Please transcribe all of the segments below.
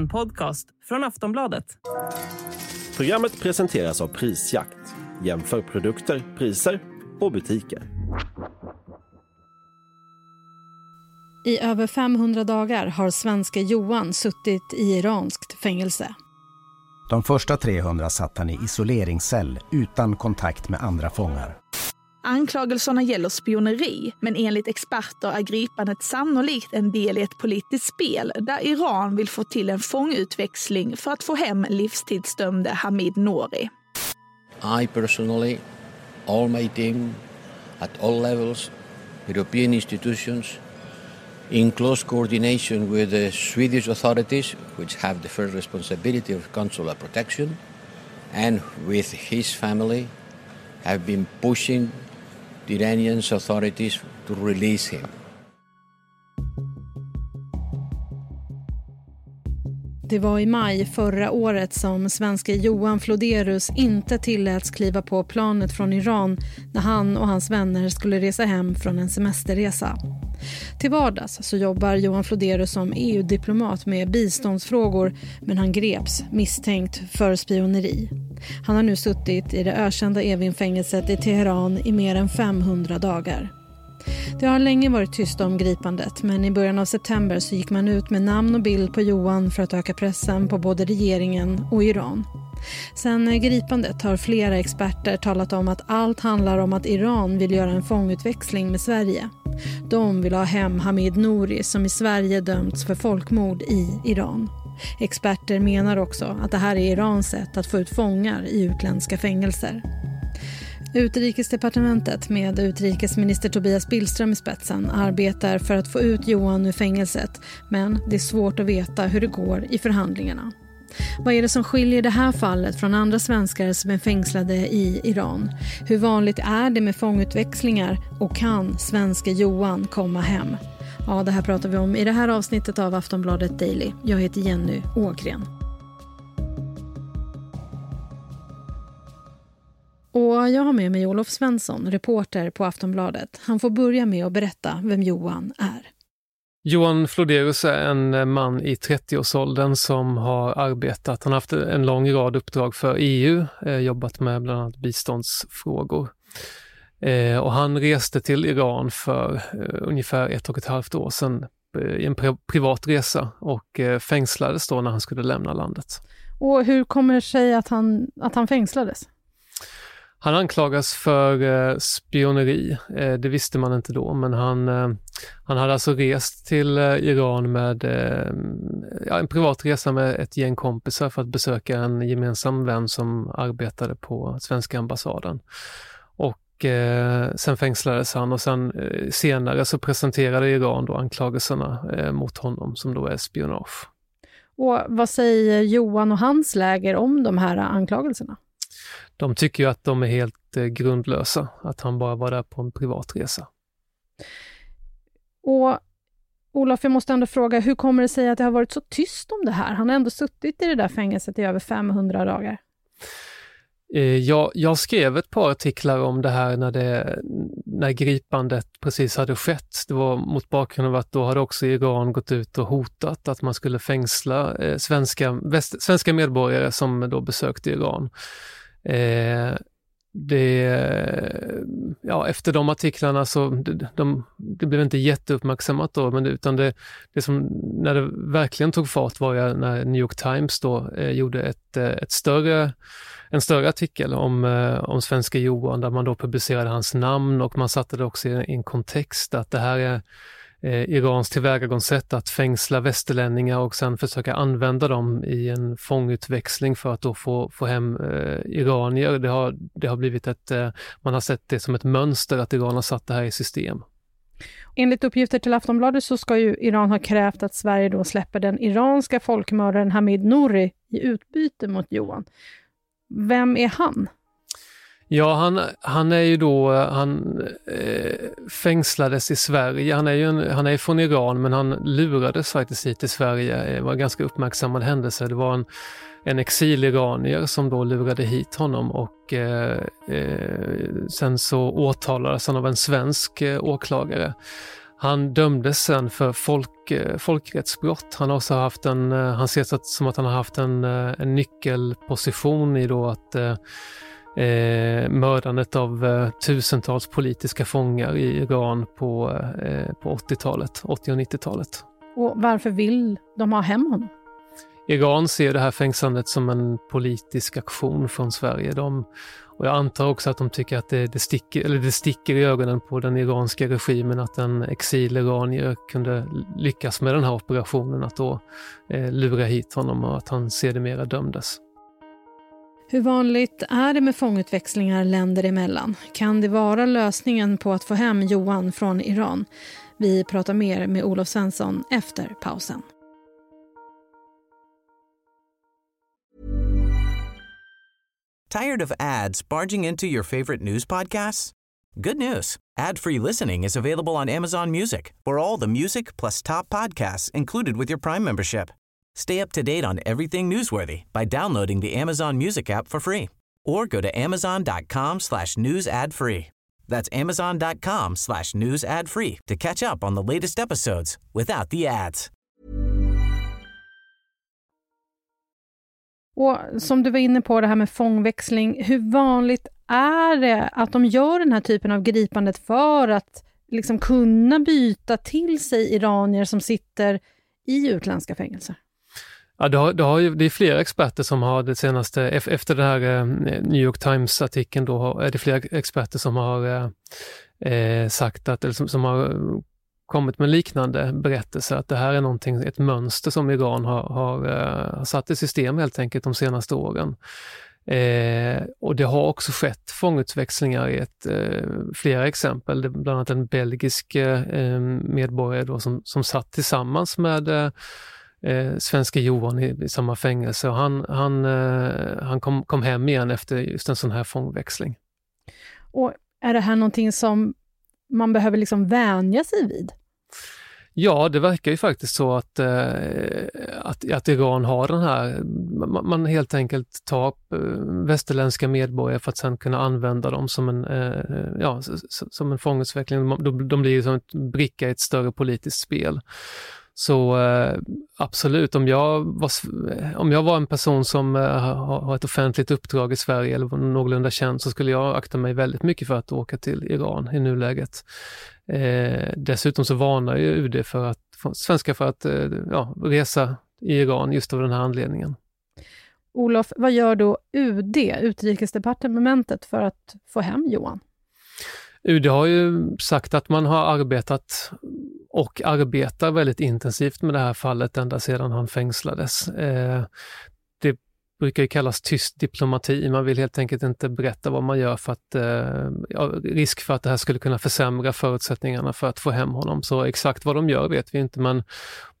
En podcast från Aftonbladet. Programmet presenteras av Prisjakt. Jämför produkter, priser och butiker. I över 500 dagar har svenska Johan suttit i iranskt fängelse. De första 300 satt han i isoleringscell utan kontakt med andra fångar. Anklagelserna gäller spioneri, men enligt experter är gripandet sannolikt en del i ett politiskt spel där Iran vill få till en fångutväxling för att få hem livstidsdömde Hamid Nouri. I personally, all my team, at all levels, European institutions, in close coordination with the Swedish authorities, which have the first responsibility of consular protection, and with his family, have been pushing the Iranian authorities to release him. Det var i maj förra året som svenske Johan Floderus inte tilläts kliva på planet från Iran när han och hans vänner skulle resa hem från en semesterresa. Till vardags så jobbar Johan Floderus som EU-diplomat med biståndsfrågor men han greps misstänkt för spioneri. Han har nu suttit i det ökända Evin-fängelset i Teheran i mer än 500 dagar. Det har länge varit tyst om gripandet men i början av september så gick man ut med namn och bild på Johan för att öka pressen på både regeringen och Iran. Sen gripandet har flera experter talat om att allt handlar om att Iran vill göra en fångutväxling med Sverige. De vill ha hem Hamid Nouri som i Sverige dömts för folkmord i Iran. Experter menar också att det här är Irans sätt att få ut fångar i utländska fängelser. Utrikesdepartementet med utrikesminister Tobias Billström i spetsen arbetar för att få ut Johan ur fängelset men det är svårt att veta hur det går i förhandlingarna. Vad är det som skiljer det här fallet från andra svenskar som är fängslade i Iran? Hur vanligt är det med fångutväxlingar och kan svenska Johan komma hem? Ja, det här pratar vi om i det här avsnittet av Aftonbladet Daily. Jag heter Jenny Ågren. Och jag har med mig Olof Svensson, reporter på Aftonbladet. Han får börja med att berätta vem Johan är. Johan Floderus är en man i 30-årsåldern som har arbetat, han har haft en lång rad uppdrag för EU, eh, jobbat med bland annat biståndsfrågor. Eh, och han reste till Iran för eh, ungefär ett och ett halvt år sedan i en privat resa och fängslades då när han skulle lämna landet. Och hur kommer det sig att han, att han fängslades? Han anklagas för eh, spioneri. Eh, det visste man inte då, men han, eh, han hade alltså rest till Iran med ja, en privat resa med ett gäng kompisar för att besöka en gemensam vän som arbetade på svenska ambassaden. Och eh, sen fängslades han och sen eh, senare så presenterade Iran då anklagelserna eh, mot honom som då är spionage. Och vad säger Johan och hans läger om de här anklagelserna? de tycker ju att de är helt eh, grundlösa, att han bara var där på en privat resa. Och Olof, jag måste ändå fråga, hur kommer det sig att det har varit så tyst om det här? Han har ändå suttit i det där fängelset i över 500 dagar. Eh, jag, jag, skrev ett par artiklar om det här när, det, när gripandet precis hade skett. Det var mot bakgrund av att då hade också Iran gått ut och hotat att man skulle fängsla eh, svenska, väst, svenska medborgare som då besökte Iran. Eh, det, ja, efter de artiklarna så, de, de, det blev inte jätteuppmärksammat då, men det, utan det, det som, när det verkligen tog fart var ju när New York Times då eh, gjorde ett, eh, ett större, en större artikel om, eh, om svenska Johan, där man då publicerade hans namn och man satte det också i, i en kontext att det här är eh, Irans tillvägagångssätt att fängsla västerlänningar och sen försöka använda dem i en fångutväxling för att då få, få hem eh, iranier. Det har, det har blivit ett, eh, man har sett det som ett mönster att Iran har satt det här i system. Enligt uppgifter till Aftonbladet så ska ju Iran ha krävt att Sverige då släpper den iranska folkmördaren Hamid Nouri i utbyte mot Johan. Vem är han? Ja, han, han är ju då, han eh, fängslades i Sverige. Han är ju en, han är från Iran men han lurades faktiskt hit till Sverige. Det var en ganska uppmärksammad händelse. Det var en, en exiliranier som då lurade hit honom och eh, eh, sen så åtalades han av en svensk eh, åklagare. Han dömdes sen för folk, eh, folkrättsbrott. Han har också haft en, eh, han ses som att han har haft en, en nyckelposition i då att eh, mördandet av eh, tusentals politiska fångar i Iran på, eh, på 80-talet, 80 och 90-talet. Och varför vill de ha hem honom? Iran ser det här fängslandet som en politisk aktion från Sverige. De, och jag antar också att de tycker att det, det, sticker, eller det sticker i ögonen på den iranska regimen att en exil-iranier kunde lyckas med den här operationen, att då eh, lura hit honom och att han sedermera dömdes. Hur vanligt är det med fångutväxlingar länder emellan? Kan det vara lösningen på att få hem Johan från Iran? Vi pratar mer med Olof Svensson efter pausen. Tired of ads barging into your favorite news podcasts? Good news. Ad-free listening is available on Amazon Music for all the music plus top podcasts included with your Prime membership. Stay up to date on everything newsworthy by downloading the Amazon Music app for free or go to amazon.com slash news ad free. That's amazon.com slash news ad free to catch up on the latest episodes without the ads. Och som du var inne på, det här med fångväxling. Hur vanligt är det att de gör den här typen av gripandet för att liksom kunna byta till sig iranier som sitter i utländska fängelser? Ja, det, har, det, har ju, det är flera experter som har det senaste, efter den här eh, New York Times-artikeln, då är det flera experter som har eh, eh, sagt att, eller som, som, har kommit med liknande berättelser, att det här är någonting, ett mönster som Iran har, har, eh, har satt i system helt enkelt de senaste åren. Eh, och det har också skett fångutväxlingar i ett, eh, flera exempel, bland annat en belgisk eh, eh, medborgare då som, som satt tillsammans med eh, svenska Johan i, i, samma fängelse och han, han, eh, han kom, kom hem igen efter just en sån här fångväxling. Och är det här någonting som man behöver liksom vänja sig vid? Ja, det verkar ju faktiskt så att, eh, att, att Iran har den här, man, man helt enkelt tar eh, västerländska medborgare för att sedan kunna använda dem som en, eh, ja, som en fångutveckling. De, de blir som en bricka i ett större politiskt spel. Så eh, absolut, om jag, var, om jag var en person som eh, har ett offentligt uppdrag i Sverige eller någorlunda känd så skulle jag akta mig väldigt mycket för att åka till Iran i nuläget. Eh, dessutom så varnar ju UD för att, för, svenskar för att eh, ja, resa i Iran just av den här anledningen. Olof, vad gör då UD, Utrikesdepartementet, för att få hem Johan? UD har ju sagt att man har arbetat och arbetar väldigt intensivt med det här fallet ända sedan han fängslades. Eh, det brukar ju kallas tyst diplomati. Man vill helt enkelt inte berätta vad man gör för att eh, risk för att det här skulle kunna försämra förutsättningarna för att få hem honom. Så exakt vad de gör vet vi inte, men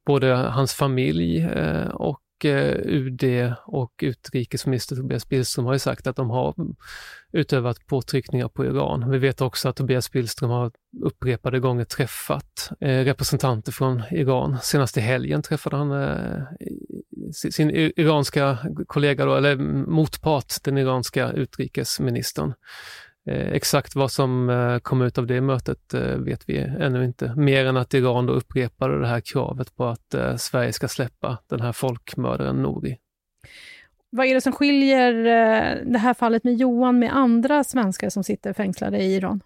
både hans familj eh, och Eh, UD och utrikesminister Tobias Billström har ju sagt att de har utövat påtryckningar på Iran. Vi vet också att Tobias Billström har upprepade gånger träffat eh, representanter från Iran. Senast i helgen träffade han eh, sin iranska kollega, då, eller motpart, den iranska utrikesministern. Eh, exakt vad som eh, kom ut av det mötet eh, vet vi ännu inte, mer än att Iran då upprepade det här kravet på att Sverige ska släppa den här folkmördaren Nouri. Vad är det som skiljer det här fallet med Johan med andra svenskar som sitter fängslade i Iran?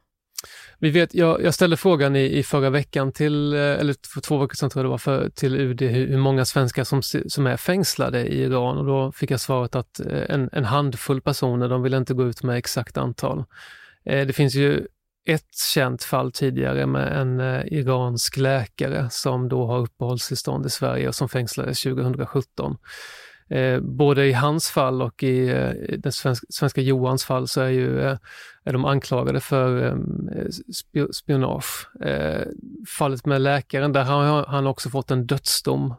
Vi vet, jag, jag ställde frågan i, i, förra veckan till, eh, eller för två veckor sedan tror jag det var, för, till UD hur, hur, många svenskar som, som är fängslade i Iran och då fick jag svaret att eh, en, en handfull personer, de vill inte gå ut med exakt antal. Eh, det finns ju ett känt fall tidigare med en eh, iransk läkare som då har uppehållstillstånd i Sverige och som fängslades 2017. Eh, både i hans fall och i eh, den svenska, svenska Johans fall så är, ju, eh, är de anklagade för eh, spionage. fallet med läkaren, där har han också fått en dödsdom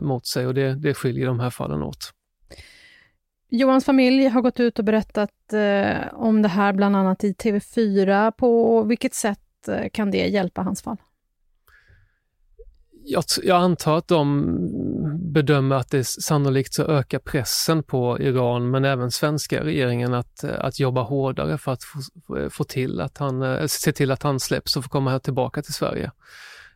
mot sig och det, det skiljer de här fallen åt. Johans familj har gått ut och berättat om det här, bland annat i TV4. På vilket sätt kan det hjälpa hans fall? Jag, antar att de bedömer att det sannolikt så ökar pressen på Iran, men även svenska regeringen att, att jobba hårdare för att få, få till att han, se till att han släpps och får komma här tillbaka till Sverige.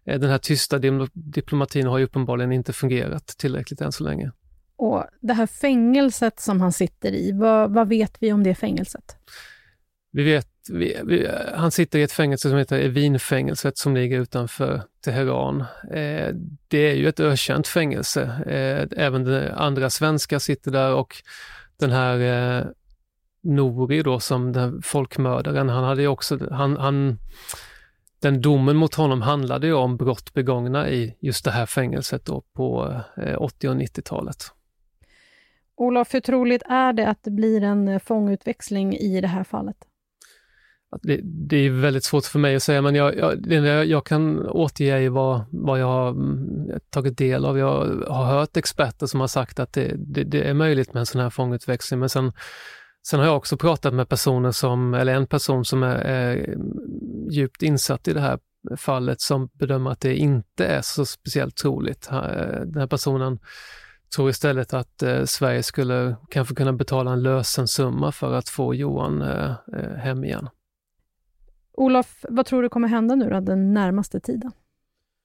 den här tysta diplomatin har ju uppenbarligen inte fungerat tillräckligt än så länge. Och Det här fängelset som han sitter i, vad, vad vet vi om det fängelset? Vi vet, vi, vi, han sitter i ett fängelse som heter Evinfängelset som ligger utanför Teheran. Eh, det är ju ett ökänt fängelse. Eh, även andra svenskar sitter där och den här eh, Nori då som den folkmördaren, han hade ju också, han, han, den domen mot honom handlade ju om brott begångna i just det här fängelset då på eh, 80 och 90-talet. Olof, hur troligt är det att det blir en eh, fångutväxling i det här fallet? Det, det, är väldigt svårt för mig att säga, men jag, jag, jag kan återge vad, vad jag har mm, tagit del av. Jag har hört experter som har sagt att det, det, det är möjligt med en sån här fångutväxling, men sen, sen har jag också pratat med personer som, eller en person som är, är mm, djupt insatt i det här fallet som bedömer att det inte är så speciellt troligt. Eh, den här personen tror istället att eh, Sverige skulle kanske kunna betala en lösensumma för att få Johan eh, eh hem igen. Olof, vad tror du kommer hända nu då, den närmaste tiden?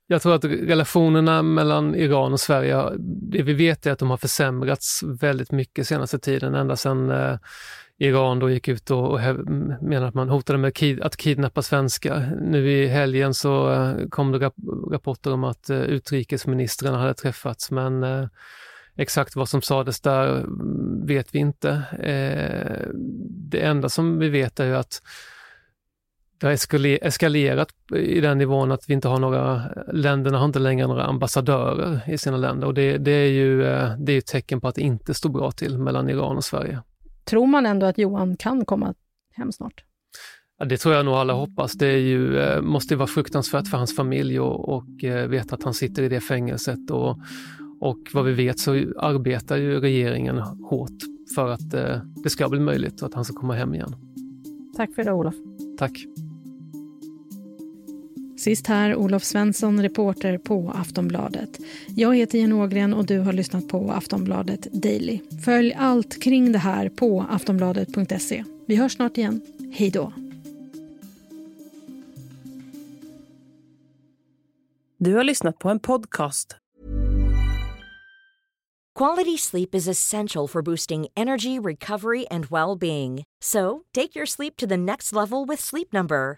Jag tror att relationerna mellan Iran och Sverige, det vi vet är att de har försämrats väldigt mycket senaste tiden, ända sedan eh, Iran då gick ut och, och menade att man hotade med kid, att kidnappa svenskar. Nu i helgen så eh, kom det rap rapporter om att eh, utrikesministrarna hade träffats, men eh, exakt vad som sades där mm, vet vi inte. Eh, det enda som vi vet är ju att det har eskalerat i den nivån att vi inte har några, länderna har inte längre några ambassadörer i sina länder och det, det är ju eh, det är ett tecken på att det inte står bra till mellan Iran och Sverige. Tror man ändå att Johan kan komma hem snart? Ja, det tror jag nog alla hoppas. Det är ju, eh, måste vara fruktansvärt för hans familj och, och eh, veta att han sitter i det fängelset. Och, och vad vi vet så arbetar ju regeringen hårt för att det ska bli möjligt och att han ska komma hem igen. Tack för det Olof. Tack. Sist här Olof Svensson, reporter på Aftonbladet. Jag heter Jenny Ågren och du har lyssnat på Aftonbladet Daily. Följ allt kring det här på aftonbladet.se. Vi hörs snart igen. Hej då! Du har lyssnat på en podcast. Quality sleep is essential for boosting energy, recovery and well-being. So, take your sleep to the next level with Sleep Number.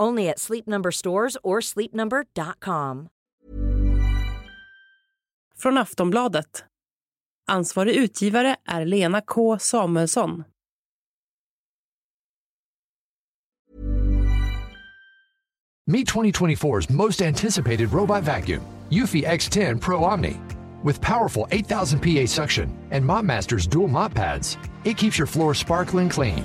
Only at Sleep Number stores or sleepnumber.com. Från Aftonbladet. Ansvarig utgivare är Lena K Samuelsson. Meet 2024's most anticipated robot vacuum, Eufy X10 Pro Omni. With powerful 8000 PA suction and MopMaster's dual mop pads, it keeps your floor sparkling clean